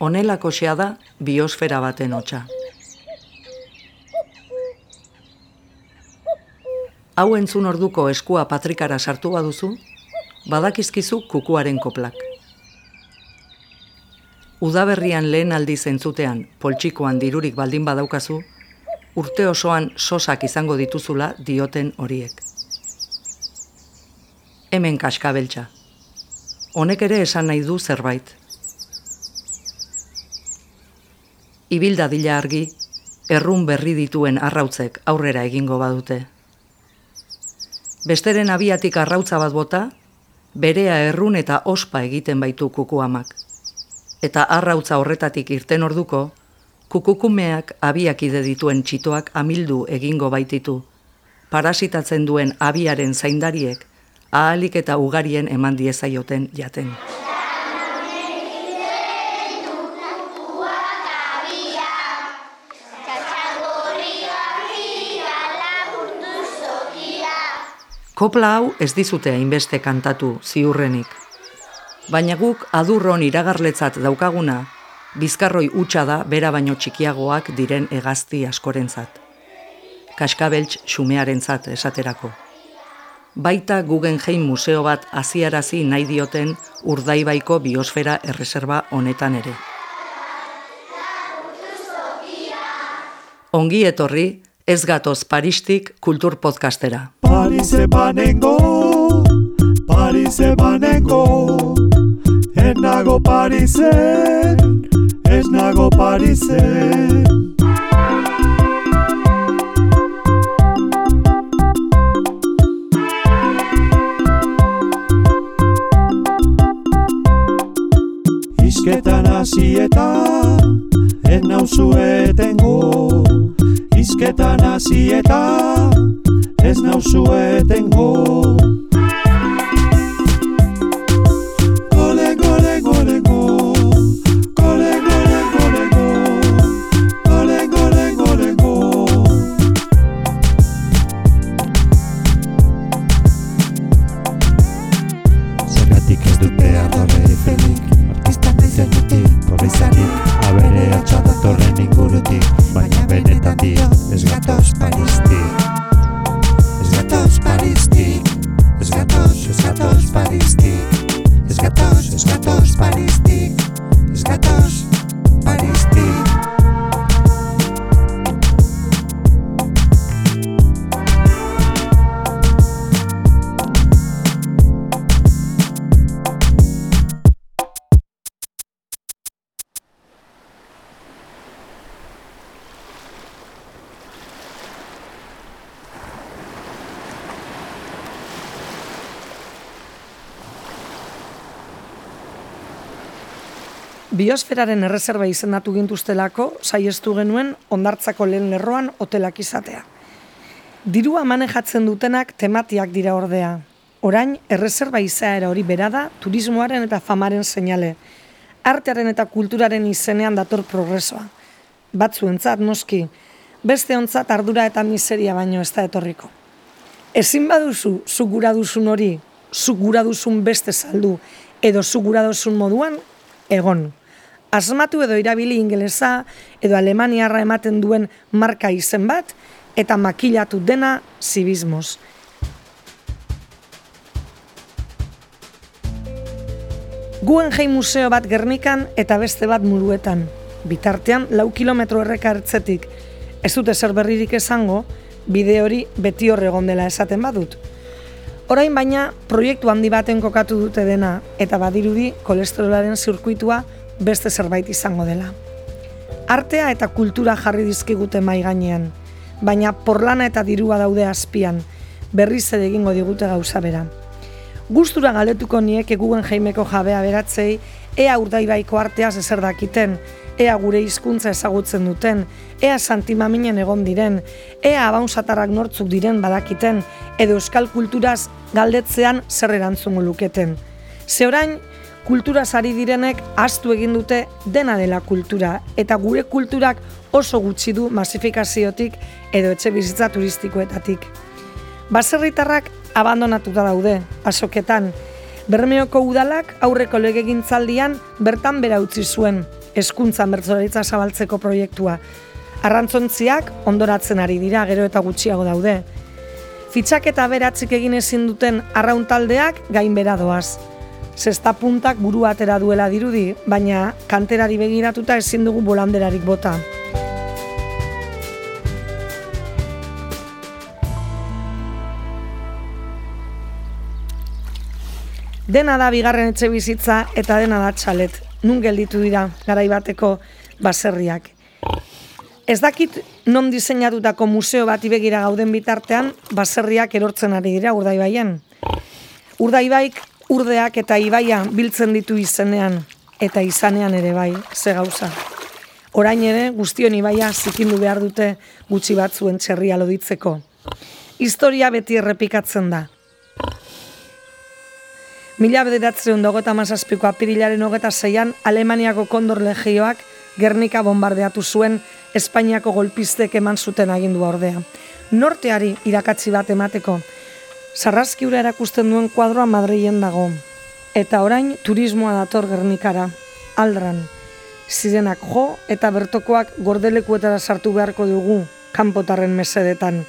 Honelako da biosfera baten hotxa. Hau entzun orduko eskua patrikara sartu baduzu, badakizkizu kukuaren koplak. Udaberrian lehen aldi zentzutean poltsikoan dirurik baldin badaukazu, urte osoan sosak izango dituzula dioten horiek. Hemen kaskabeltza. Honek ere esan nahi du zerbait. Ibilda dila argi, errun berri dituen arrautzek aurrera egingo badute. Besteren abiatik arrautza bat bota, berea errun eta ospa egiten baitu kukuamak eta arrautza horretatik irten orduko, kukukumeak abiakide dituen txitoak amildu egingo baititu, parasitatzen duen abiaren zaindariek, ahalik eta ugarien eman diezaioten jaten. Kopla hau ez dizute hainbeste kantatu ziurrenik baina guk adurron iragarletzat daukaguna, bizkarroi utxa da bera baino txikiagoak diren hegazti askorentzat. Kaskabeltz xumearentzat esaterako. Baita Guggenheim museo bat aziarazi nahi dioten urdaibaiko biosfera erreserba honetan ere. Ongi etorri, ez gatoz Paristik kultur podcastera. Parise banengo, Parise banengo, Ez nago Parisen, ez nago Parisen. Izketan hasieta, ez nauzu etengo. Izketan hasieta, ez nauzu etengo. Biosferaren erreserba izendatu gintuztelako, saiestu genuen ondartzako lehen lerroan hotelak izatea. Dirua manejatzen dutenak tematiak dira ordea. Orain, erreserba izaera hori berada, turismoaren eta famaren seinale. Artearen eta kulturaren izenean dator progresoa. Batzuentzat noski, beste ontzat ardura eta miseria baino ez da etorriko. Ezin baduzu, zugura duzun hori, zugura duzun beste saldu, edo zugura duzun moduan, egon asmatu edo irabili ingelesa edo alemaniarra ematen duen marka izen bat eta makilatu dena zibismoz. Guggenheim museo bat Gernikan eta beste bat muruetan. Bitartean, lau kilometro erreka ertzetik. Ez dute zer berririk esango, bide hori beti horregon dela esaten badut. Orain baina, proiektu handi baten kokatu dute dena, eta badirudi kolesterolaren zirkuitua beste zerbait izango dela. Artea eta kultura jarri dizkigute mai gainean, baina porlana eta dirua daude azpian, berriz ere egingo digute gauza bera. Gustura galetuko nieke gugen jaimeko jabea beratzei, ea urdaibaiko arteaz ezer dakiten, ea gure hizkuntza ezagutzen duten, ea santimaminen egon diren, ea abaunzatarrak nortzuk diren badakiten, edo euskal kulturaz galdetzean zer erantzungu luketen. Ze orain, kultura sari direnek astu egin dute dena dela kultura eta gure kulturak oso gutxi du masifikaziotik edo etxe bizitza turistikoetatik. Baserritarrak abandonatuta daude, asoketan. Bermeoko udalak aurreko legegintzaldian bertan bera utzi zuen eskuntzan bertzoraritza zabaltzeko proiektua. Arrantzontziak ondoratzen ari dira, gero eta gutxiago daude. Fitxak eta beratzik egin ezin duten arraun taldeak gain doaz. Zesta puntak buru atera duela dirudi, baina kanterari begiratuta ezin dugu bolanderarik bota. Dena da bigarren etxe bizitza eta dena da txalet. Nun gelditu dira garaibateko baserriak. Ez dakit non diseinatutako museo bat ibegira gauden bitartean, baserriak erortzen ari dira urdaibaien. Urdaibaik urdeak eta ibaia biltzen ditu izenean, eta izanean ere bai, ze gauza. Orain ere, guztion ibaia zikindu behar dute gutxi batzuen txerria loditzeko. Historia beti errepikatzen da. Mila bederatzen dago eta mazazpiko apirilaren hogeta zeian, Alemaniako kondor legioak Gernika bombardeatu zuen Espainiako golpistek eman zuten agindua ordea. Norteari irakatzi bat emateko, sarrazki ura erakusten duen kuadroa Madrilen dago. Eta orain turismoa dator Gernikara, aldran. Zirenak jo eta bertokoak gordelekuetara sartu beharko dugu, kanpotarren mesedetan.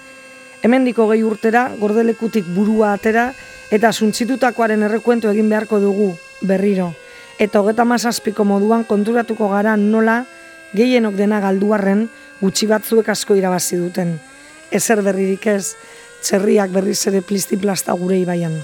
Hemendiko gehi urtera, gordelekutik burua atera, eta suntzitutakoaren errekuentu egin beharko dugu berriro. Eta hogeta mazazpiko moduan konturatuko gara nola gehienok dena galduarren gutxi batzuek asko irabazi duten. Ezer berririk ez, txerriak berriz ere plisti-plasta gure ibaian.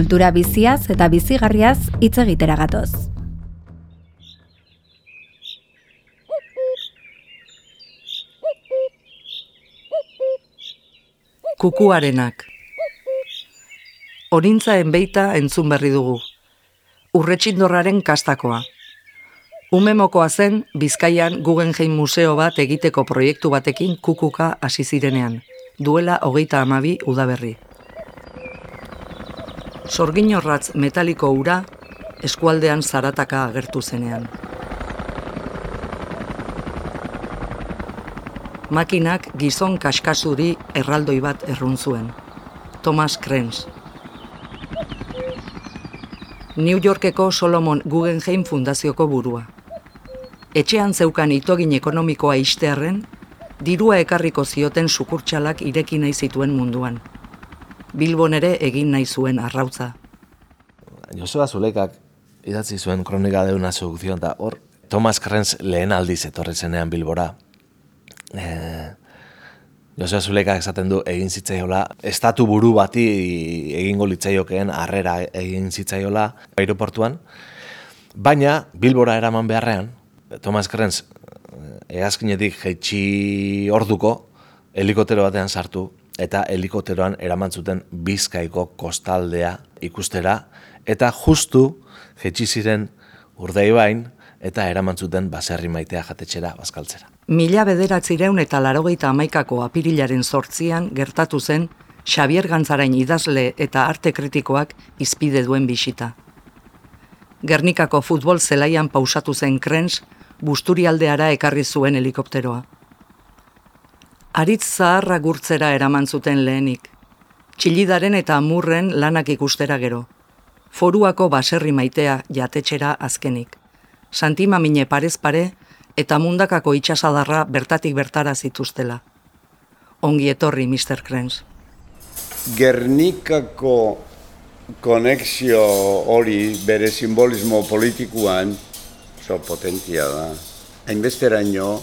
kultura biziaz eta bizigarriaz hitz egitera gatoz. Kukuarenak Orintzaen beita entzun berri dugu. Urretxindorraren kastakoa. Umemokoa zen, Bizkaian Guggenheim Museo bat egiteko proiektu batekin kukuka hasi zirenean, duela hogeita amabi udaberri sorginorratz metaliko ura eskualdean zarataka agertu zenean. Makinak gizon kaskasuri erraldoi bat errun zuen. Thomas Krenz. New Yorkeko Solomon Guggenheim Fundazioko burua. Etxean zeukan itogin ekonomikoa istearren, dirua ekarriko zioten sukurtxalak ireki nahi zituen munduan. Bilbon ere egin nahi zuen arrautza. Joseba Zulekak idatzi zuen kronika deuna sedukzion, eta hor, Thomas Krenz lehen aldiz etorri zenean Bilbora. E, Joseba Zulekak esaten du egin zitzaiola, estatu buru bati egingo litzaiokeen harrera egin zitzaiola aeroportuan, baina Bilbora eraman beharrean, Thomas Krenz egazkinetik jeitsi orduko helikotero batean sartu eta helikoteroan eraman zuten Bizkaiko kostaldea ikustera eta justu jetxi ziren urdaibain eta eraman zuten baserri maitea jatetxera bazkaltzera. Mila bederatzireun eta larogeita amaikako apirilaren sortzian gertatu zen Xavier Gantzarain idazle eta arte kritikoak izpide duen bisita. Gernikako futbol zelaian pausatu zen krens, busturialdeara ekarri zuen helikopteroa aritz zaharra gurtzera eraman zuten lehenik. Txilidaren eta amurren lanak ikustera gero. Foruako baserri maitea jatetxera azkenik. Santima mine parez pare eta mundakako itxasadarra bertatik bertara zituztela. Ongi etorri, Mr. Krenz. Gernikako konexio hori bere simbolismo politikuan so potentia da. Hainbesteraino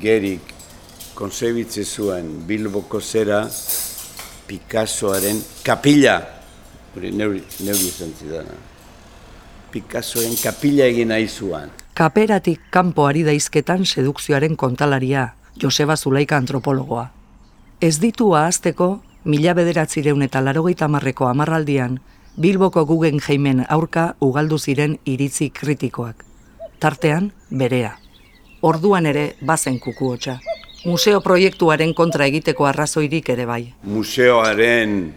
gerik konsebitze zuen Bilboko zera Picassoaren kapila, hori neuri, neuri esan zidana. Picassoen kapila egin nahi zuan. Kaperatik kanpo ari daizketan sedukzioaren kontalaria, Joseba Zulaika antropologoa. Ez ditu ahazteko, mila bederatzireun eta larogeita marreko amarraldian, Bilboko gugen jaimen aurka ugaldu ziren iritzi kritikoak. Tartean, berea. Orduan ere, bazen kukuotxa museo proiektuaren kontra egiteko arrazoirik ere bai. Museoaren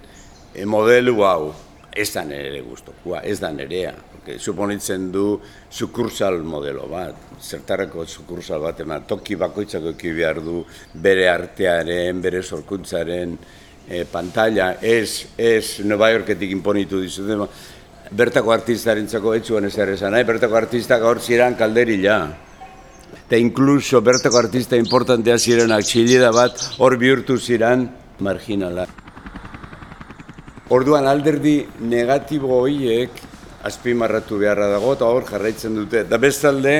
modelu hau ez da nire guztokua, ez da nerea. Suponitzen du sukursal modelo bat, zertarako sukursal bat, ema toki bakoitzako eki behar du bere artearen, bere sorkuntzaren e, pantalla, ez, ez Nueva Yorketik imponitu dizuten, bertako artistaren txako etxuan ez ere nahi, bertako artistak hor ziren kalderila. Eta inkluso bertako artista importantea zirenak txilida bat hor bihurtu ziren marginala. Orduan alderdi negatibo horiek azpimarratu beharra dago eta hor jarraitzen dute. Da bestalde,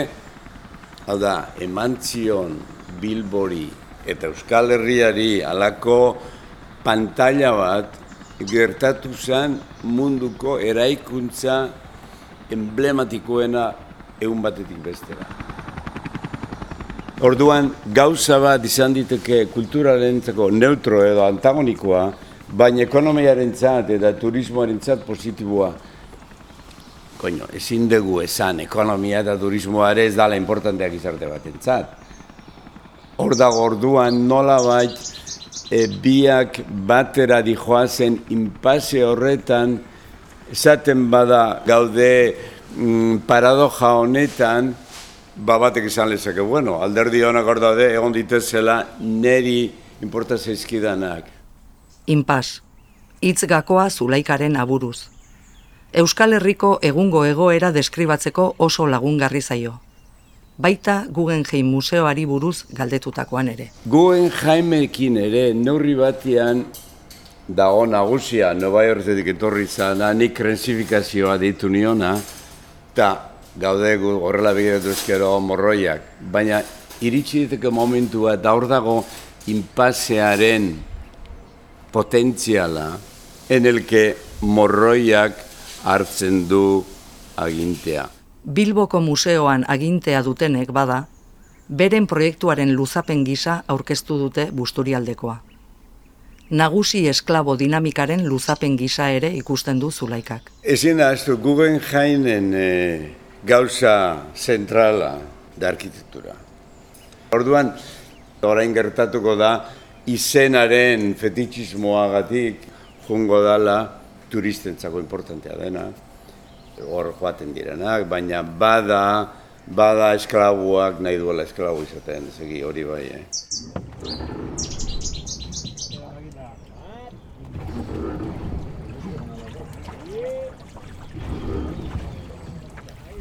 hau da, emantzion Bilbori eta Euskal Herriari alako pantalla bat gertatu zen munduko eraikuntza emblematikoena egun batetik bestera. Orduan, gauza bat izan diteke kulturarentzako neutro edo antagonikoa, baina ekonomiaren txat eta turismoaren txat positiboa. Koino, ezin dugu esan ekonomia eta turismoare ez dala importanteak izarte bat entzat. Hor dago orduan nola bait e, biak batera dijoazen inpase horretan esaten bada gaude mm, paradoja honetan ba batek izan lezake, bueno, alderdi honak hor daude egon ditezela neri importa zaizkidanak inpas, hitz gakoa zulaikaren aburuz. Euskal Herriko egungo egoera deskribatzeko oso lagungarri zaio. Baita Guggenheim museoari buruz galdetutakoan ere. Guggenheimekin ere neurri batian dago nagusia, Nova Yorketik etorri zana, nik krensifikazioa ditu niona, eta gaude horrela begiratu ezkero morroiak. Baina iritsi diteke momentua, da hor dago inpasearen potentziala en el que morroiak hartzen du agintea. Bilboko museoan agintea dutenek bada, beren proiektuaren luzapen gisa aurkeztu dute busturialdekoa. Nagusi esklabo dinamikaren luzapen gisa ere ikusten du zulaikak. Ezin ahaztu, Guggenheimenen e, gauza zentrala da arkitektura. Orduan, orain gertatuko da, izenaren fetitxismoagatik jungo dala turistentzako importantea dena, hor joaten direnak, baina bada, bada esklabuak nahi duela esklabu izaten, segi hori bai, eh?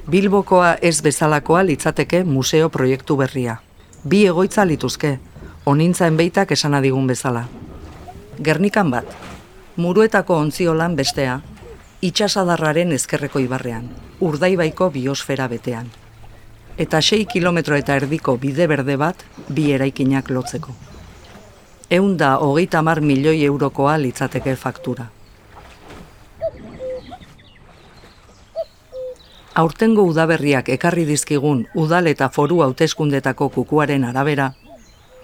Bilbokoa ez bezalakoa litzateke museo proiektu berria. Bi egoitza lituzke, onintzaen beitak esan adigun bezala. Gernikan bat, muruetako ontziolan bestea, itxasadarraren ezkerreko ibarrean, urdaibaiko biosfera betean. Eta sei kilometro eta erdiko bide berde bat bi eraikinak lotzeko. Eun da hogeita mar milioi eurokoa litzateke faktura. Aurtengo udaberriak ekarri dizkigun udal eta foru hauteskundetako kukuaren arabera,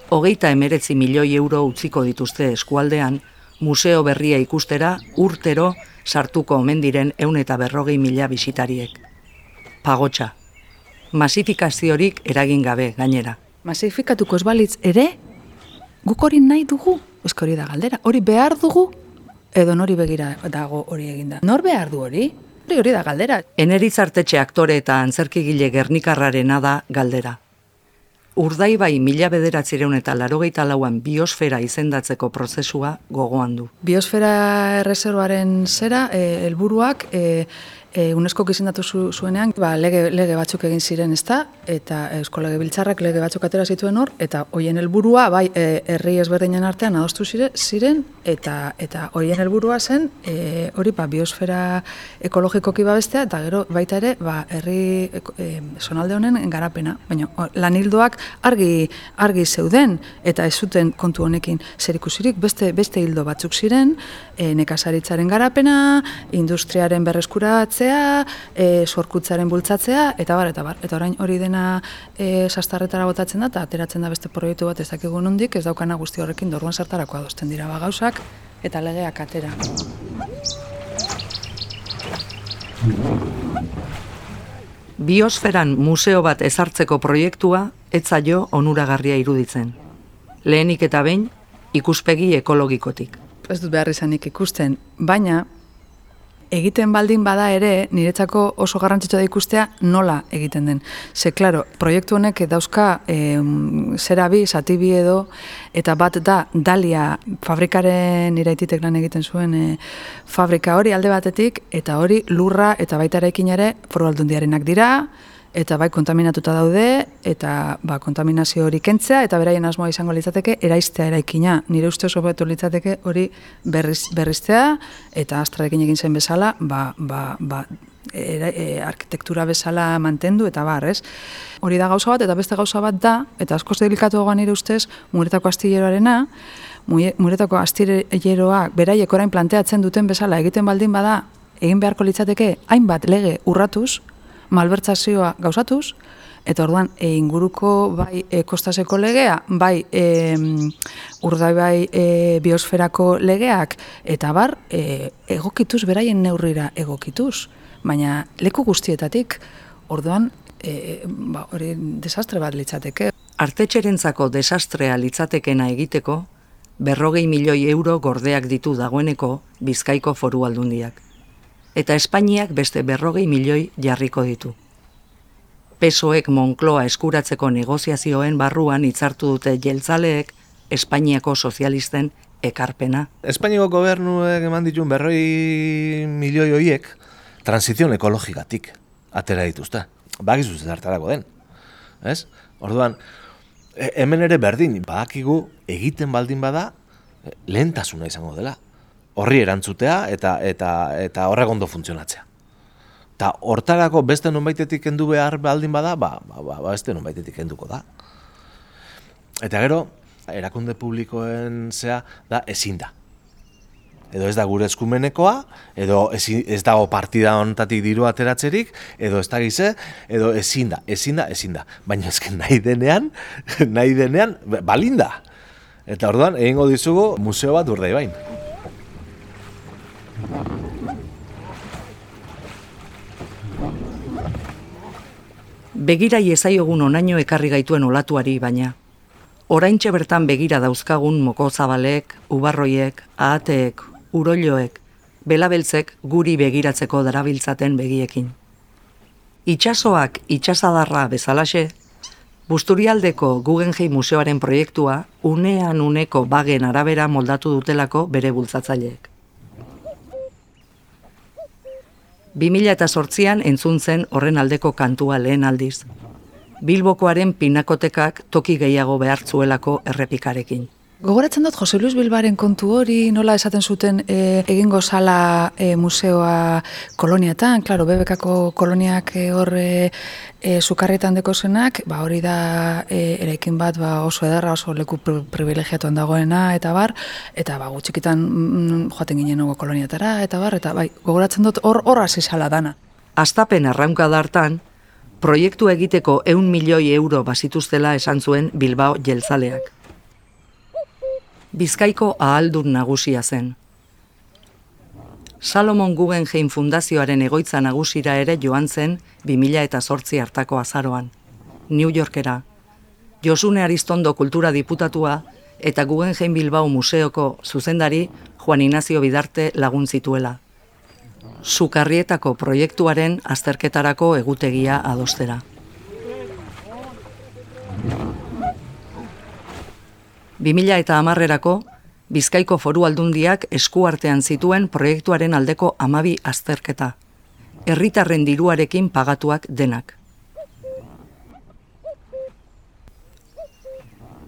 hogeita emeretzi milioi euro utziko dituzte eskualdean, museo berria ikustera urtero sartuko omen diren eun eta berrogei mila bisitariek. Pagotxa, masifikaziorik eragin gabe gainera. Masifikatuko esbalitz ere, guk hori nahi dugu, eskori da galdera, hori behar dugu, edo nori begira dago hori eginda. Nor behar du hori? Hori hori da galdera. Eneritzartetxe aktore eta antzerkigile gernikarrarena da galdera. Urdaibai mila bederatzireun eta larogeita lauan biosfera izendatzeko prozesua gogoan du. Biosfera erreserboaren zera, eh, helburuak e, e, UNESCO izendatu zu, zuenean, ba, lege, lege batzuk egin ziren ezta, eta Eusko Lege Biltzarrak lege batzuk atera zituen hor, eta hoien helburua bai, e, herri ezberdinen artean adostu ziren, eta eta hoien helburua zen, e, hori ba, biosfera ekologikoki babestea, eta gero baita ere, ba, herri e, sonalde honen garapena, baina lanildoak argi, argi zeuden, eta ez zuten kontu honekin zer ikusirik, beste, beste hildo batzuk ziren, e, nekazaritzaren garapena, industriaren berreskuratze, bultzatzea, e, sorkutzaren bultzatzea, eta bar, eta bar. Eta orain hori dena e, sastarretara botatzen da, eta ateratzen da beste proiektu bat ez dakigu nondik, ez daukana guzti horrekin dorruan sartarako adosten dira ba gauzak, eta legeak atera. Biosferan museo bat ezartzeko proiektua etzaio onuragarria iruditzen. Lehenik eta behin, ikuspegi ekologikotik. Ez dut behar izanik ikusten, baina egiten baldin bada ere, niretzako oso garrantzitsua da ikustea nola egiten den. Ze, klaro, proiektu honek dauzka e, zera bi, zati bi edo, eta bat da, dalia fabrikaren iraititek lan egiten zuen e, fabrika hori alde batetik, eta hori lurra eta baita ere foru aldundiarenak dira, eta bai kontaminatuta daude, eta ba, kontaminazio hori kentzea, eta beraien asmoa izango litzateke, eraiztea eraikina. Nire uste oso betu litzateke hori berriz, berriztea, eta astrarekin egin zen bezala, ba, ba, ba, e, arkitektura bezala mantendu, eta bar, ez? Hori da gauza bat, eta beste gauza bat da, eta askoz delikatu egoan nire ustez, muretako astilleroarena, muretako astilleroa beraiek orain planteatzen duten bezala egiten baldin bada, egin beharko litzateke, hainbat lege urratuz, malbertzazioa gauzatuz, eta orduan e, inguruko bai e, kostaseko legea, bai e, urdai bai e, biosferako legeak, eta bar e, egokituz, beraien neurrira egokituz, baina leku guztietatik, orduan, e, ba, hori desastre bat litzateke. Artetxerentzako desastrea litzatekena egiteko, berrogei milioi euro gordeak ditu dagoeneko bizkaiko foru aldundiak eta Espainiak beste berrogei milioi jarriko ditu. Pesoek Monkloa eskuratzeko negoziazioen barruan hitzartu dute jeltzaleek Espainiako sozialisten ekarpena. Espainiako gobernuek eman dituen berroi milioi hoiek transizion ekologikatik atera dituzte. Bagizu zertarako den. Ez? Orduan, e, hemen ere berdin, badakigu egiten baldin bada lehentasuna izango dela horri erantzutea eta eta eta horrek ondo funtzionatzea. Ta hortarako beste nonbaitetik kendu behar baldin bada, ba, ba, ba, ba beste nonbaitetik kenduko da. Eta gero, erakunde publikoen zea da ezin da. Edo ez da gure eskumenekoa, edo ez, ez dago partida honetatik diru ateratzerik, edo ez da gize, edo ezin da, ezin da, ezin da. Baina ezken nahi denean, nahi denean, balinda. Eta orduan, egingo dizugu museo bat urdei bain. Begira iezaiogun onaino ekarri gaituen olatuari baina. Oraintxe bertan begira dauzkagun moko zabalek, ubarroiek, ahateek, uroiloek, belabeltzek guri begiratzeko darabiltzaten begiekin. Itxasoak itxasadarra bezalaxe, Busturialdeko Guggenheim Museoaren proiektua unean uneko bagen arabera moldatu dutelako bere bultzatzaileek. 2000 eta sortzian entzun zen horren aldeko kantua lehen aldiz. Bilbokoaren pinakotekak toki gehiago behartzuelako errepikarekin. Gogoratzen dut Jose Luis Bilbaren kontu hori, nola esaten zuten e, egingo sala e, museoa koloniatan, klaro, bebekako koloniak e, hor e, sukarretan deko zenak, ba, hori da e, erekin bat ba, oso edarra, oso leku privilegiatuan dagoena, eta bar, eta ba, gutxikitan mm, joaten ginen koloniatara, eta bar, eta bai, gogoratzen dut hor hor hasi dana. Astapen arraunka hartan, proiektu egiteko eun milioi euro bazituztela esan zuen Bilbao jeltzaleak. Bizkaiko ahaldun nagusia zen. Salomon Guggenheim Fundazioaren egoitza nagusira ere joan zen 2000 eta sortzi hartako azaroan. New Yorkera. Josune Aristondo kultura diputatua eta Guggenheim Bilbao Museoko zuzendari Juan Inazio Bidarte lagun zituela. Sukarrietako proiektuaren azterketarako egutegia adostera. 2000 eta amarrerako, Bizkaiko foru aldundiak eskuartean zituen proiektuaren aldeko amabi azterketa. Herritarren diruarekin pagatuak denak.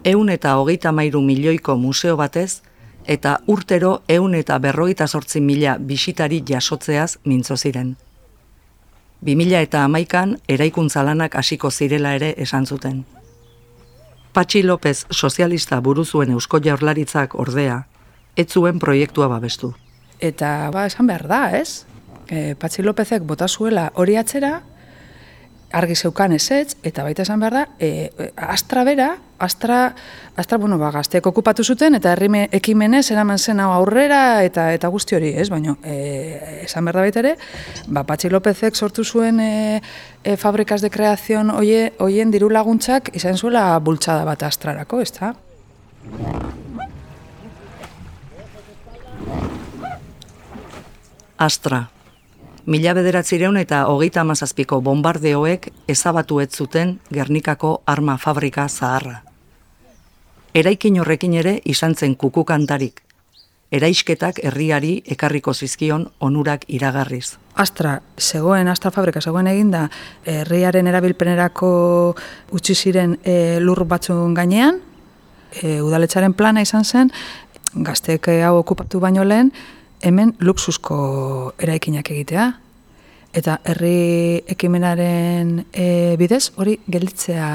Eun eta hogeita mairu milioiko museo batez, eta urtero eun eta berroita sortzi mila bisitari jasotzeaz mintzo ziren. 2000 eta amaikan eraikuntza lanak hasiko zirela ere esan zuten. Patxi López sozialista buruzuen eusko jaurlaritzak ordea, ez zuen proiektua babestu. Eta ba, esan behar da, ez? E, Patxi Lópezek bota zuela hori atzera, argi zeukan ezetz, eta baita esan behar da, e, e, astra bera, astra, astra bueno, ba, gazteek okupatu zuten, eta herrime ekimenez eraman zen hau aurrera, eta eta guzti hori, ez? Baina, e, esan behar da baita ere, ba, Patxi Lópezek sortu zuen e, e, fabrikaz de kreazion oie, oien diru laguntzak, izan zuela bultzada bat astrarako, ez da? Astra, Mila bederatzireun eta hogeita amazazpiko bombardeoek ezabatu ez zuten Gernikako arma fabrika zaharra. Eraikin horrekin ere izan zen kukukantarik. Eraisketak herriari ekarriko zizkion onurak iragarriz. Astra, zegoen, Astra fabrika zegoen eginda, herriaren erabilpenerako utzi ziren e, lur batzun gainean, e, udaletxaren plana izan zen, gazteek hau okupatu baino lehen, hemen luxusko eraikinak egitea. Eta herri ekimenaren e, bidez hori gelditzea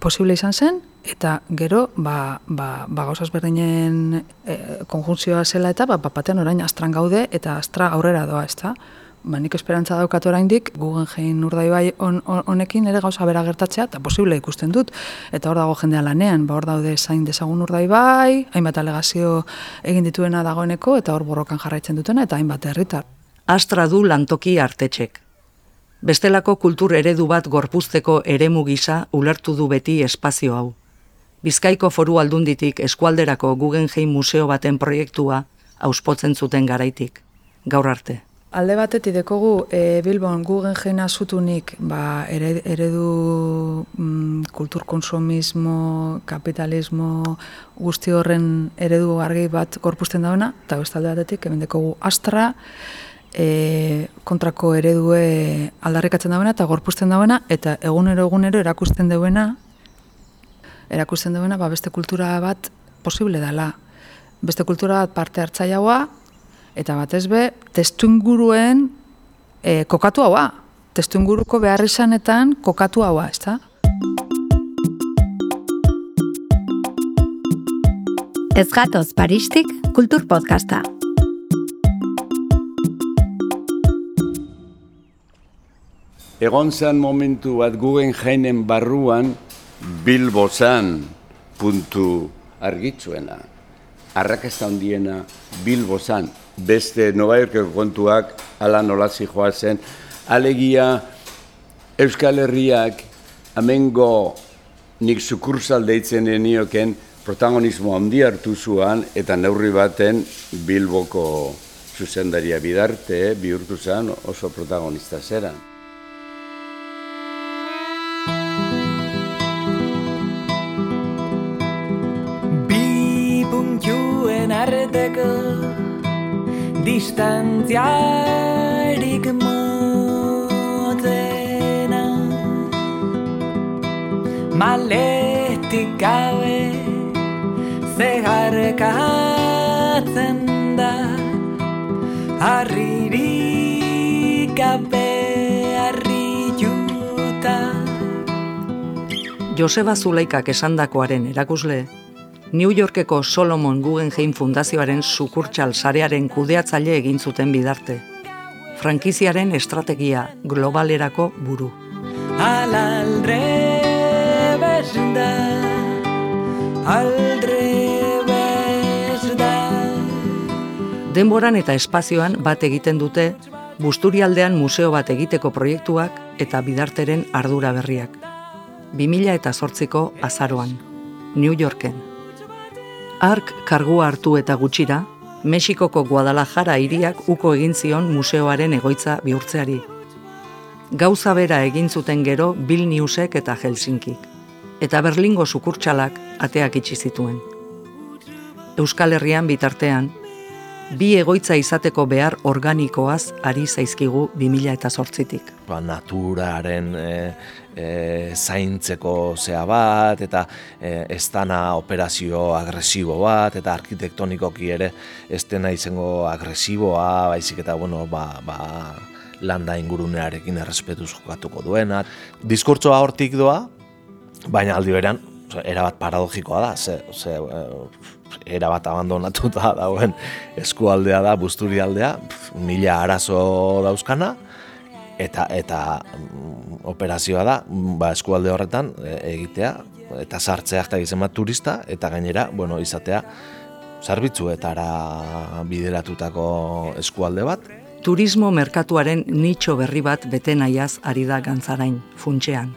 posible izan zen, eta gero ba, ba, ba gauzaz berdinen e, konjunzioa zela eta ba, batean orain astran gaude eta astra aurrera doa, ezta? Ba, nik esperantza daukat oraindik Guggenheim urdaibai honekin ere gauza bera gertatzea eta posible ikusten dut. Eta hor dago jendea lanean, ba, hor daude zain dezagun urdaibai, hainbat alegazio egin dituena dagoeneko eta hor borrokan jarraitzen dutena eta hainbat herritar. Astra du lantoki artetxek. Bestelako kultur eredu bat gorpuzteko eremu gisa ulertu du beti espazio hau. Bizkaiko foru aldunditik eskualderako Guggenheim museo baten proiektua auspotzen zuten garaitik, gaur arte. Alde batetik dekogu e, Bilbon Guggenheim azutunik ba, eredu mm, kulturkonsumismo, kapitalismo, guzti horren eredu argi bat gorpuzten dauna, eta beste alde batetik, hemen dekogu Astra, e, kontrako eredue aldarrikatzen dauna eta gorpuzten dauna, eta egunero egunero erakusten duena erakusten duena ba, beste kultura bat posible dela. Beste kultura bat parte hartzaiagoa eta batez be testu inguruen e, kokatu haua. Testu inguruko behar izanetan kokatu haua, ez da? Ez gatoz Paristik Kultur Podcasta. Egon zen momentu bat Guggenheimen barruan Bilbo zan puntu argitzuena. Arrakasta handiena Bilbo zan. Beste Nova Yorkeko kontuak ala nolazi joa zen. Alegia Euskal Herriak amengo nik sukursal deitzen enioken protagonismo handi hartu zuan eta neurri baten Bilboko zuzendaria bidarte bihurtu zen oso protagonista zeran. Distantziarik motzena. Maletik gabe zeharkatzen da. Harririk gabe harrituta. Joseba Zuleikak esandakoaren erakusle, New Yorkeko Solomon Guggenheim Fundazioaren sukurtsal sarearen kudeatzaile egin zuten bidarte. Frankiziaren estrategia globalerako buru. Alaldre bezda, aldre bezda. Denboran eta espazioan bat egiten dute, Busturialdean museo bat egiteko proiektuak eta bidarteren ardura berriak. 2000 eta sortziko azaroan, New Yorken. Ark kargua hartu eta gutxira, Mexikoko Guadalajara hiriak uko egin zion museoaren egoitza bihurtzeari. Gauza bera egin zuten gero Vilniusek eta Helsinkik, eta Berlingo sukurtsalak ateak itxi zituen. Euskal Herrian bitartean, bi egoitza izateko behar organikoaz ari zaizkigu 2000 eta sortzitik. Ba, naturaren e, e, zaintzeko zea bat, eta e, estana operazio agresibo bat, eta arkitektonikoki ere ez dena izango agresiboa, baizik eta bueno, ba, ba, landa ingurunearekin errespetuz jokatuko duena. Diskurtsoa hortik doa, baina aldi beran, erabat paradogikoa da, ze, ze, era bat abandonatuta dauen eskualdea da, busturi aldea, mila arazo dauzkana, eta eta mm, operazioa da, ba, eskualde horretan e, egitea, eta sartzea eta gizema turista, eta gainera, bueno, izatea, zerbitzuetara bideratutako eskualde bat. Turismo merkatuaren nitxo berri bat bete nahiaz ari da gantzarain, funtxean.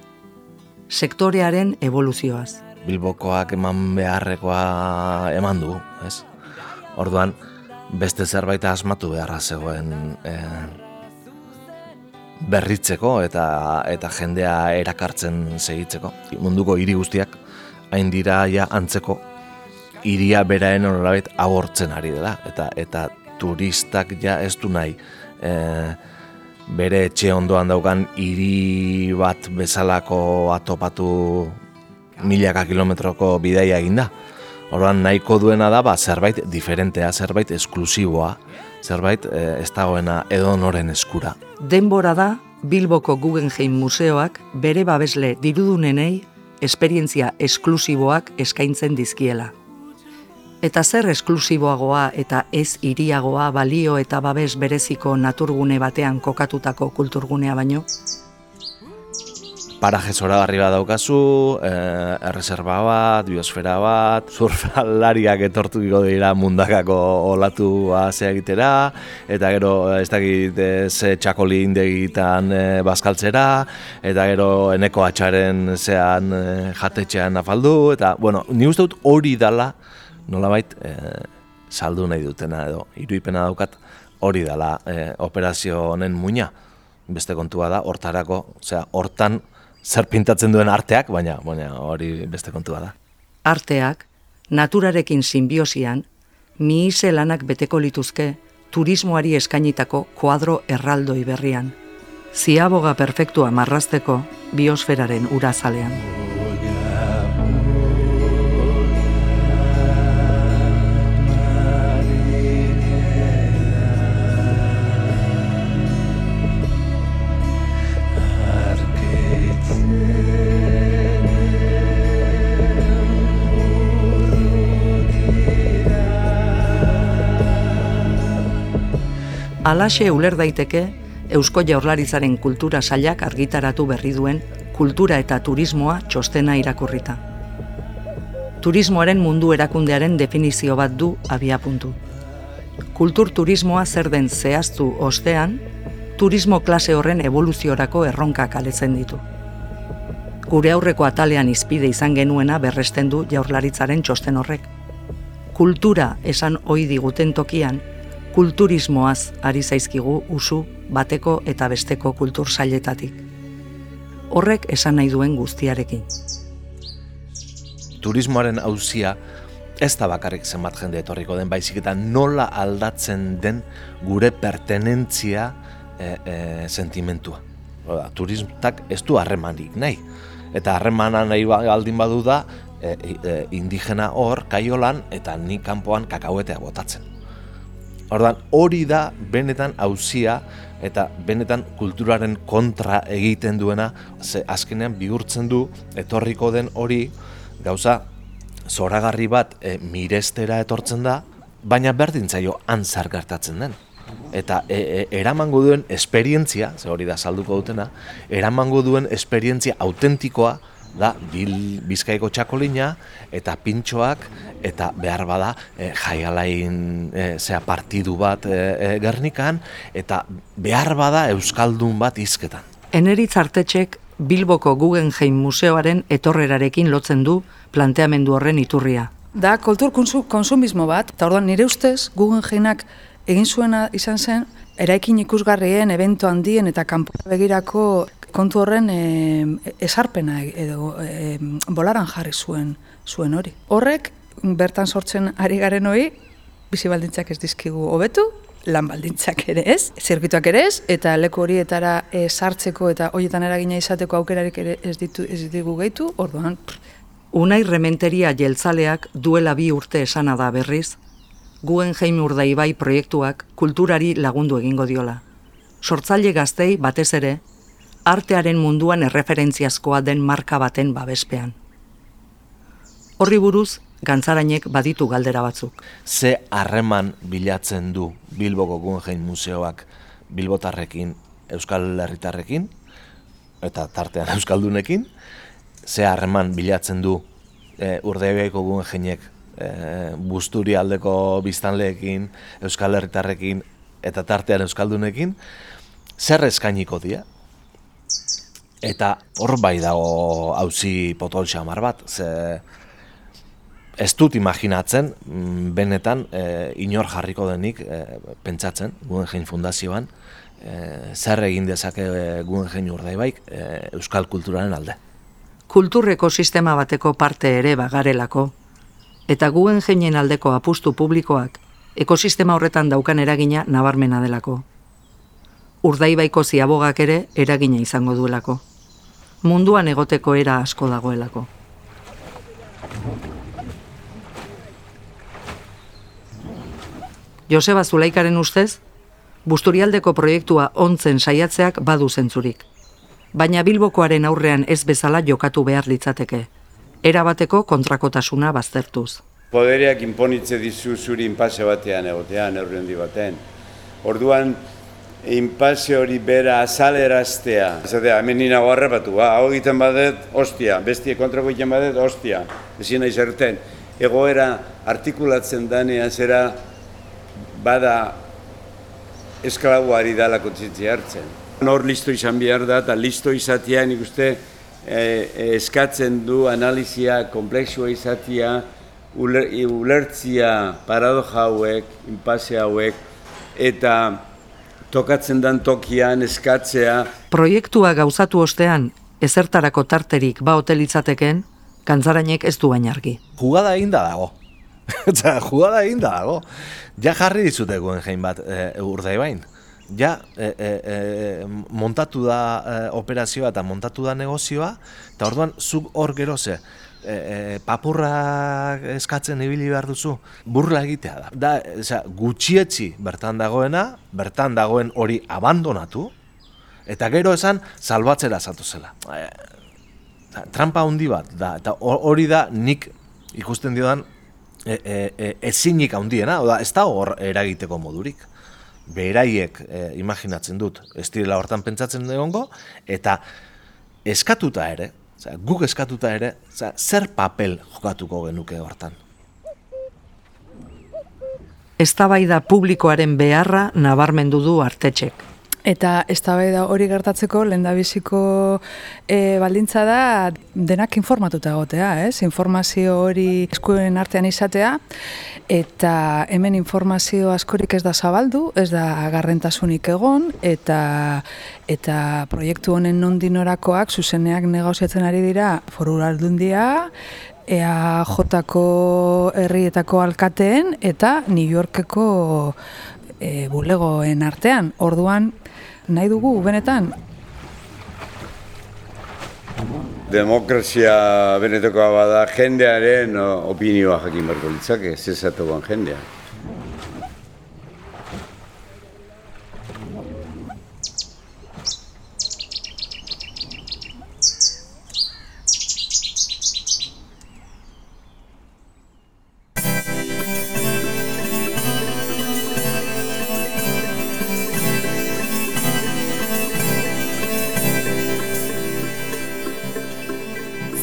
Sektorearen evoluzioaz. Bilbokoak eman beharrekoa eman du, ez? Orduan, beste zerbait asmatu beharra zegoen e, berritzeko eta eta jendea erakartzen segitzeko. Munduko hiri guztiak hain dira ja antzeko hiria beraen nolabait agortzen ari dela eta eta turistak ja ez du nahi e, bere etxe ondoan daukan hiri bat bezalako atopatu milaka kilometroko bidaia eginda. Orduan nahiko duena da ba, zerbait diferentea, zerbait esklusiboa, zerbait e, ez dagoena edonoren eskura. Denbora da Bilboko Guggenheim Museoak bere babesle dirudunenei esperientzia esklusiboak eskaintzen dizkiela. Eta zer esklusiboagoa eta ez iriagoa balio eta babes bereziko naturgune batean kokatutako kulturgunea baino? Paraje zoragarri bat daukazu, eh, erreserba bat, biosfera bat, surfalariak etortu dira mundakako olatu zea egitera, eta gero ez dakit eh, ze txakoli indegitan eh, bazkaltzera, eta gero eneko atxaren zean eh, jatetxean afaldu, eta bueno, ni uste dut hori dala, nolabait, eh, saldu nahi dutena edo, iruipena daukat, hori dala eh, operazio honen muina. Beste kontua da, hortarako, osea, hortan zer pintatzen duen arteak, baina, baina hori beste kontua da. Arteak, naturarekin sinbiosian, mihize lanak beteko lituzke turismoari eskainitako kuadro erraldoi berrian. Ziaboga perfektua marrazteko biosferaren urazalean. Alaxe uler daiteke Eusko Jaurlaritzaren kultura sailak argitaratu berri duen kultura eta turismoa txostena irakurrita. Turismoaren mundu erakundearen definizio bat du abia puntu. Kultur turismoa zer den zehaztu ostean, turismo klase horren evoluziorako erronkak aletzen ditu. Gure aurreko atalean izpide izan genuena berresten du jaurlaritzaren txosten horrek. Kultura esan ohi diguten tokian, kulturismoaz ari zaizkigu usu bateko eta besteko kultur sailetatik. Horrek esan nahi duen guztiarekin. Turismoaren hauzia ez da bakarrik zenbat jende etorriko den baizik eta nola aldatzen den gure pertenentzia e, e, sentimentua. Oda, turistak ez du harremanik nahi. Eta harremana nahi ba- aldin badu da e, e, indigena hor, kaiolan, eta ni kanpoan kakauetea botatzen. Ordan hori da benetan hauzia eta benetan kulturaren kontra egiten duena, ze azkenean bihurtzen du etorriko den hori gauza zoragarri bat e, mirestera etortzen da, baina berdin zaio antzar gertatzen den. Eta e, e, eramango duen esperientzia, ze hori da salduko dutena, eramango duen esperientzia autentikoa da bil, bizkaiko txakolina eta pintxoak eta behar bada e, jaialain e, zea partidu bat e, gernikan eta behar bada euskaldun bat hizketan. Eneritz artetxek Bilboko Guggenheim Museoaren etorrerarekin lotzen du planteamendu horren iturria. Da, kultur konsu, konsumismo bat, eta orduan nire ustez, Guggenheimak egin zuena izan zen, eraikin ikusgarrien, evento handien eta kanpo begirako kontu horren e, esarpena edo e, bolaran jarri zuen zuen hori. Horrek, bertan sortzen ari garen hori, bizi baldintzak ez dizkigu hobetu, lan baldintzak ere ez, zirkituak ere ez, eta leku horietara e, sartzeko eta horietan eragina izateko aukerarik ere ez ditu ez digu gehitu, orduan... Unai rementeria jeltzaleak duela bi urte esana da berriz, Guggenheim urdaibai proiektuak kulturari lagundu egingo diola. Sortzaile gaztei batez ere, artearen munduan erreferentziazkoa den marka baten babespean. Horri buruz, gantzarainek baditu galdera batzuk. Ze harreman bilatzen du Bilboko Guggenheim Museoak Bilbotarrekin, Euskal Herritarrekin, eta tartean Euskaldunekin, ze harreman bilatzen du e, Urdaibaiko Guggenheimek e, busturi aldeko biztanleekin, Euskal Herritarrekin, eta tartean Euskaldunekin, zer eskainiko dira? Eta hor bai dago hauzi potol xamar bat, ze ez dut imaginatzen, mm, benetan e, inor jarriko denik e, pentsatzen, Guggenheim Fundazioan, e, zer egin dezake e, Guggenheim urdaibaik e, euskal kulturaren alde. Kultur ekosistema bateko parte ere bagarelako, eta Guggenheimien aldeko apustu publikoak ekosistema horretan daukan eragina nabarmena delako. Urdaibaiko ziabogak ere eragina izango duelako. Munduan egoteko era asko dagoelako. Joseba Zulaikaren ustez, Busturialdeko proiektua ontzen saiatzeak badu zentzurik. Baina Bilbokoaren aurrean ez bezala jokatu behar litzateke. Erabateko kontrakotasuna baztertuz. Podereak inponitze dizu zuri inpase batean egotean, neurri handi baten. Orduan, inpase hori bera azaleraztea. Zatea, hemen nina harrapatu, ba, hau egiten badet, ostia, bestie kontrako egiten badet, ostia. Ezin nahi zerten, egoera artikulatzen danea zera bada esklabuari dala kontzientzia hartzen. Hor listo izan behar da, eta listo izatea nik uste eh, eskatzen du analizia komplexua izatea, uler, ulertzia paradoja hauek, inpase hauek, eta tokatzen dan tokian eskatzea. Proiektua gauzatu ostean, ezertarako tarterik ba hotelitzateken, kantzarainek ez du bain argi. Jugada egin da dago. Eta jugada egin da dago. Ja jarri dizute Guggenheim bat e, urdaibain. Ja e, e, e, montatu da e, operazioa eta montatu da negozioa, eta orduan zuk hor gero ze, e, e, papurra eskatzen ibili behar duzu, burla egitea da. Da, eza, gutxietzi bertan dagoena, bertan dagoen hori abandonatu, eta gero esan salbatzera zatu zela. E, trampa handi bat, da, eta hori da nik ikusten diodan e, e, e, ezinik handiena, oda, ez da hor eragiteko modurik. Beraiek e, imaginatzen dut, ez direla hortan pentsatzen egongo, eta eskatuta ere, Osea, guk eskatuta ere, osea, zer papel jokatuko genuke hortan? Eztabaida publikoaren beharra nabarmendu du artetxek. Eta eztabaida hori gertatzeko lehendabiziko e, baldintza da denak informatuta egotea, ez? Informazio hori eskuen artean izatea eta hemen informazio askorik ez da zabaldu, ez da garrentasunik egon eta eta proiektu honen nondinorakoak zuzeneak negoziatzen ari dira foru aldundia, ea jotako herrietako alkateen eta New Yorkeko e, bulegoen artean. Orduan, nahi dugu, benetan? Demokrazia benetekoa bada jendearen opinioa jakin berko litzake, zezatuan jendea.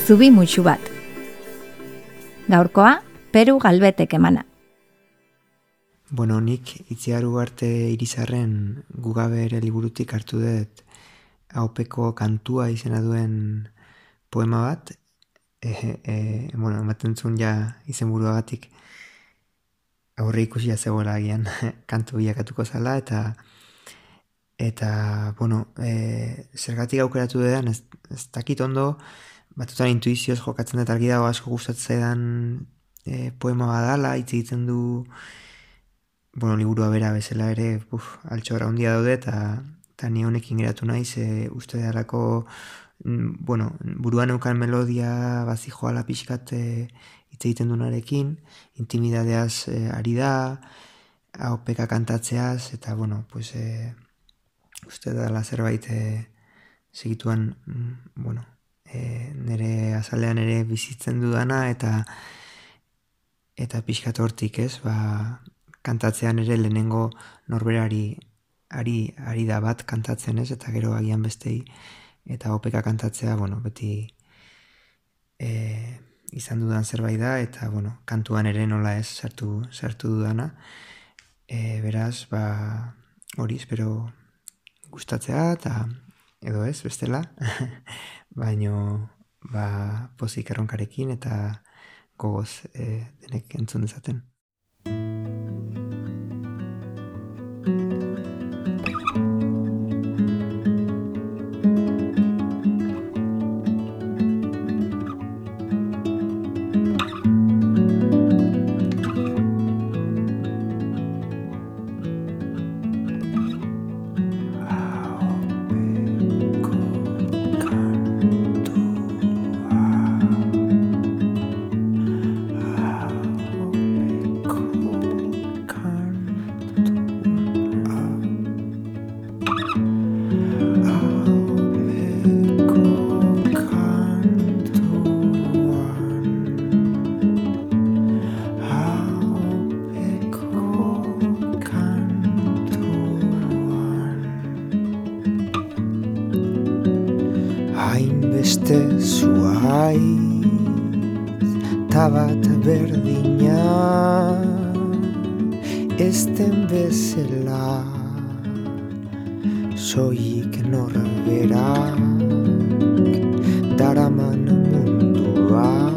Zubi mutxu bat. Gaurkoa, Peru galbetek emana. Bueno, nik itziar ugarte irizarren gugabe ere liburutik hartu dut haupeko kantua izena duen poema bat. E, e, bueno, ematen zuen ja izen batik aurre ikusia zegoela agian kantu bilakatuko zala eta eta, bueno, e, zergatik aukeratu dudan, ez, ez dakit ondo, batutan intuizioz jokatzen dut argi dago asko gustatzen e, poema badala, hitz egiten du bueno, liburua bera bezala ere, uf, altxorra handia daude eta eta ni honekin geratu naiz, e, uste darako mm, bueno, buruan eukan melodia bazi joala pixkat e, hitz egiten dunarekin, intimidadeaz e, ari da, haupeka kantatzeaz, eta bueno, pues, e, uste dala zerbait e, segituan, mm, bueno, e, nire azalean ere bizitzen dudana eta eta pixkat hortik ez, ba, kantatzean ere lehenengo norberari ari, ari da bat kantatzen ez, eta gero agian bestei eta opeka kantatzea, bueno, beti e, izan dudan zerbait da, eta bueno, kantuan ere nola ez sartu, sartu dudana. E, beraz, ba, hori espero gustatzea, eta edo ez, bestela. baino ba, pozik erronkarekin eta gogoz e, denek entzun dezaten. Beste zuaiz Tabat berdina. Ez den bezala Soik norberak Daraman munduak.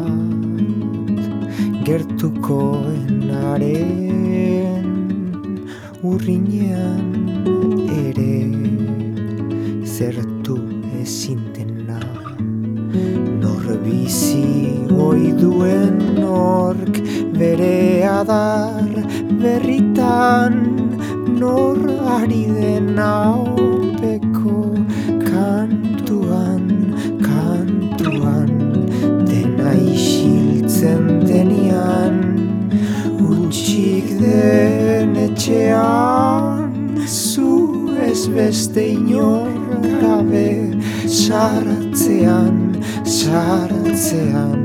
Gertukoenaren Urrinean ere Zertu ezin bizi oi duen nork Bere adar berritan Nor ari den opeko Kantuan, kantuan Dena isiltzen denean. Untxik den etxean Zu ez beste inor gabe Saratzean, saratzean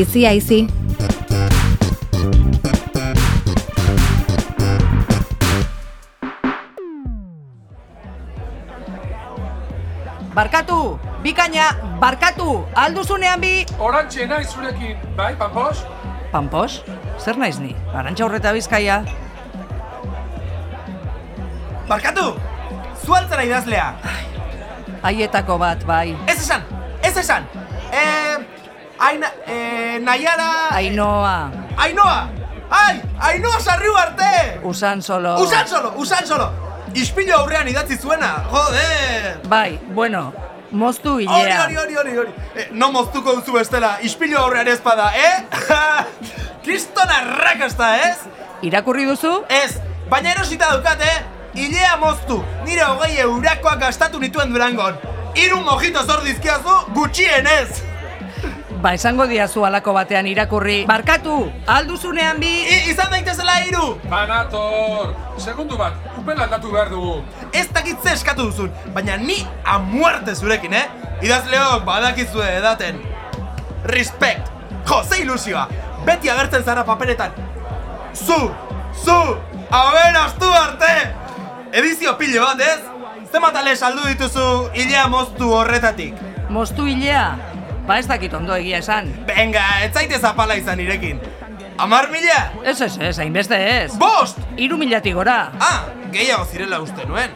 Aizi. Barkatu, bikaina, barkatu, alduzunean bi... Orantxe naiz zurekin, bai, Pampos? Pampos, zer naiz ni? Arantxa horreta bizkaia. Barkatu! Zuantzara idazlea! Haietako bat, bai. Ez esan! Eh... Naiara... Ainoa, Ainoa! Ai! Ainoa sarriu arte! usan solo... Usan solo! Usan solo! Ispilu aurrean idatzi zuena! Joder! Bai, bueno, moztu hilea. hori, hori, hori, hori. Eh, no moztuko duzu bestela, ispilu aurrean ez bada, eh? Kriston arrakasta, ez? Irakurri duzu? Ez, baina erosita daukat, eh? Ilea moztu, nire hogei eurakoak gastatu nituen durangon. Hiru mojito zor dizkiazu, gutxienez. Ba, esango diazu alako batean irakurri. Barkatu, alduzunean bi... I, izan daitezela hiru. Banator! Segundu bat, upel aldatu behar dugu. Ez dakit ze eskatu duzun, baina ni a muerte zurekin, eh? Idazleok badakizue edaten. Respect! Jo, ze ilusioa! Beti agertzen zara paperetan. Zu! Zu! Aberaztu arte! Edizio pilo bat, ez? Zenbat ale saldu dituzu hilea moztu horretatik? Moztu hilea? Ba, ez dakit ondo egia esan. Venga, ez zaite zapala izan irekin. Amar mila? Ez, ez, ez, hainbeste ez. Bost! Iru milatik gora. Ah, gehiago zirela uste nuen.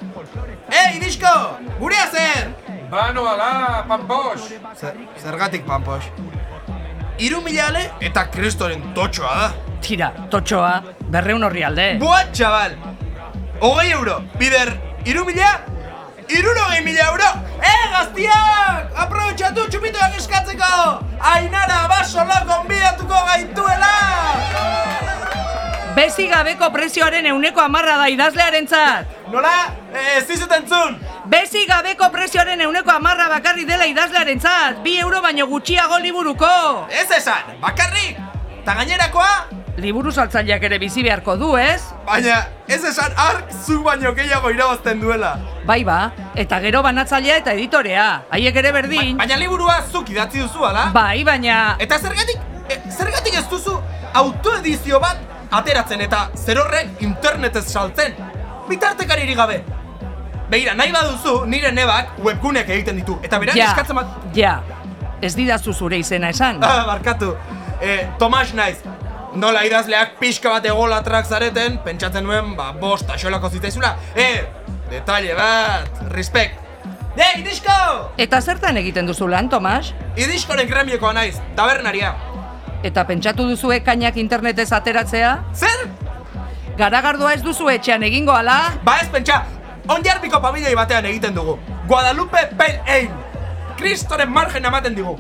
Eh, Irisko! Gurea zer! Bano ala, Pampos! Zer, zergatik pampos? Iru mila ale eta kristoren totxoa da. Tira, totxoa, berreun horri alde. Buat, txabal! Hogei euro, bider, iru mila? Irurogei mila euro! Eh, gaztiak! Aprobetxatu txupitoak eskatzeko! Ainara basola konbidatuko gaituela! Bezi gabeko prezioaren euneko amarra da idazlearentzat. Nola? Eh, ez dizut entzun! Bezi gabeko prezioaren euneko amarra bakarri dela idazlearentzat. Bi euro baino gutxiago liburuko. Ez esan, bakarrik! Ta gainerakoa? Liburu saltzaileak ere bizi beharko du, ez? Baina, ez esan ark zu baino gehiago irabazten duela. Bai ba, eta gero banatzailea eta editorea. Haiek ere berdin. Baina liburua zuk idatzi duzu, ala? Bai, baina... Eta zergatik, e, zergatik ez duzu autoedizio bat ateratzen eta zer horrek internetez saltzen? bitartekaririk gabe. Begira, nahi baduzu, nire nebak webgunek egiten ditu. Eta berak Ja, eskatzen bat... ja, ez didazu zure izena esan. Ah, barkatu. Eh, Tomas naiz. Nola idazleak pixka bat egolatrak zareten, pentsatzen nuen, ba, bost axolako zitzaizula. Eh, detalle bat, respect. Ei, disko! Eta zertan egiten duzu lan, Tomas? Idiskoren gremiokoa naiz, tabernaria. Eta pentsatu duzu ekainak internetez ateratzea? Zer? Garagardoa ez duzu etxean egingo ala? Ba ez pentsa, onjarbiko pabidei batean egiten dugu. Guadalupe Pale Ale. Kristoren margen ematen digu.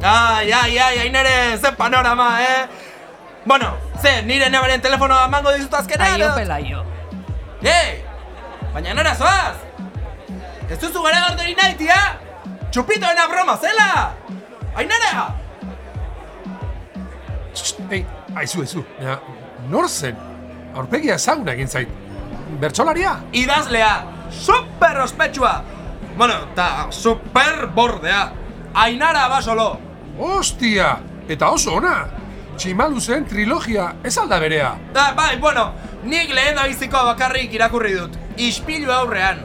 Ai, ai, ai, ai, nere, ze panorama, eh? Bueno, ze, nire nebaren telefonoa emango dizut azkenean? Aio, edo? pelaio. Ei, baina nora zoaz? Ez duzu gara garderi nahi, tia? Txupitoena broma, zela? Ainara! Ei, aizu, aizu. Ja, nor zen? Aurpegia ezaguna egin zait. Bertsolaria? Idazlea, super ospetsua! Bueno, eta super bordea. Ainara basolo. Ostia! Eta oso ona! Tximaluzen trilogia ez alda berea. Da, bai, bueno, nik lehen da biziko bakarrik irakurri dut. Ispilu aurrean.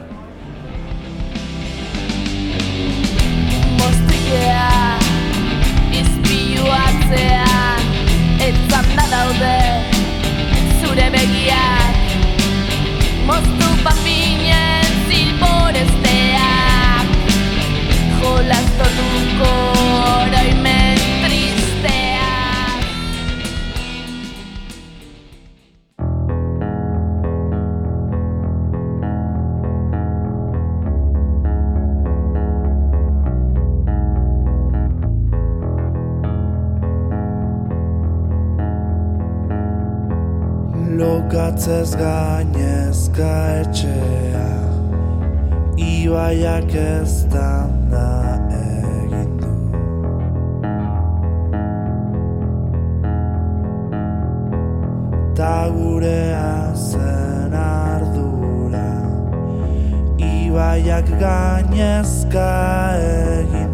Mostikea Izpilu atzean Etzanda daude Zure begiak Moztu papinen zilboresteak Jolastotuko oroimen Lokatzez gainezka etxea Ibaiak ez da egin Ta gurea zen ardura Ibaiak gainezka egin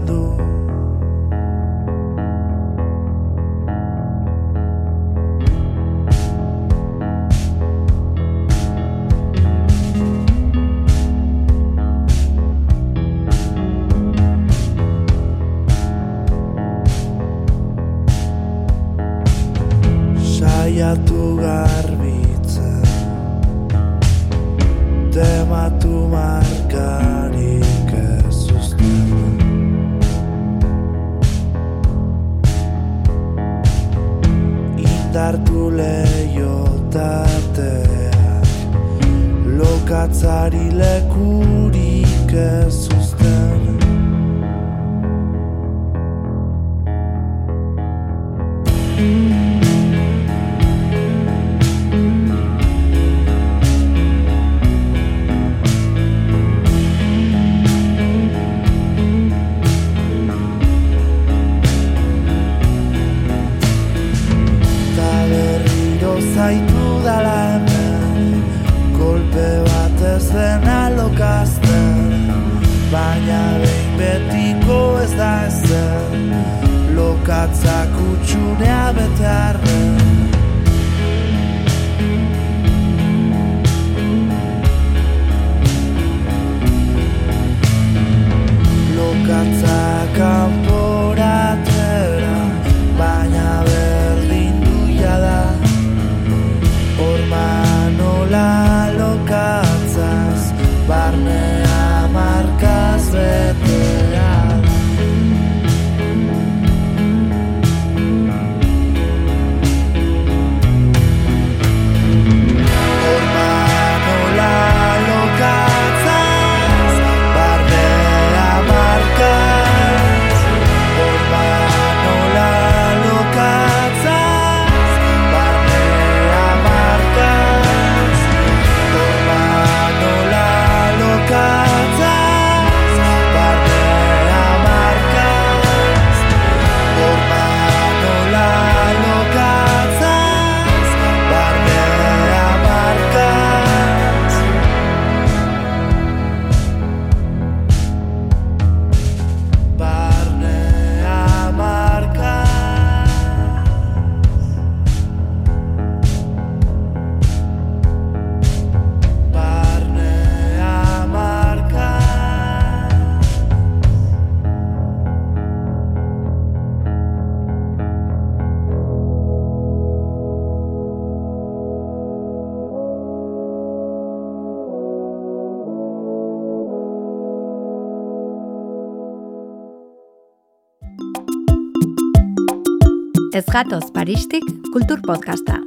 Ez gatoz Paristik kultur podcasta.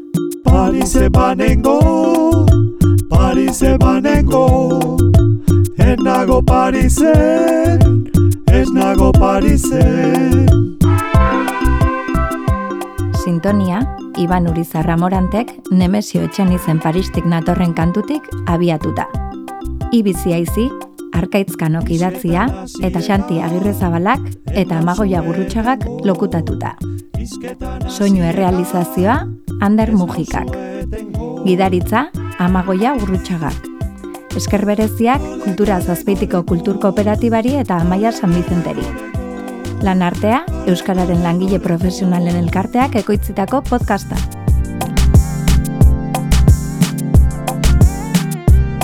Parise banengo, Parise banengo Ez nago Parisen, ez nago Parisen Sintonia, Iban Urizarra Morantek Nemesio Etxenizen Paristik natorren kantutik abiatuta. Ibizi aizi, Arkaitzkanok idatzia eta Xanti Agirrezabalak eta Amagoia Gurrutxagak lokutatuta. Soinu errealizazioa Ander Mujikak. Gidaritza Amagoia Gurrutxagak. Esker bereziak Kultura Zazpeitiko Kultur Kooperatibari eta Amaia San Vicenteri. Lan artea, Euskararen langile profesionalen elkarteak ekoitzitako podcasta.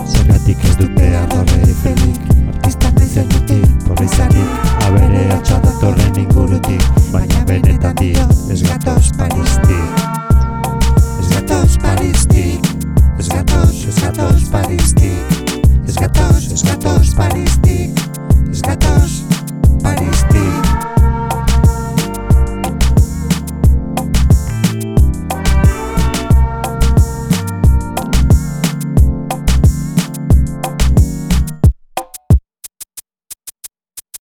Zergatik ez dute bizitzenik Istante zenutik Horrezanik Abere atxada torren ingurutik Baina benetan dio Ez gatoz paristi. Ez gatoz paristi. Ez gatoz, ez gatoz paristi. Ez gatoz, ez gatoz paristi. Ez gatoz,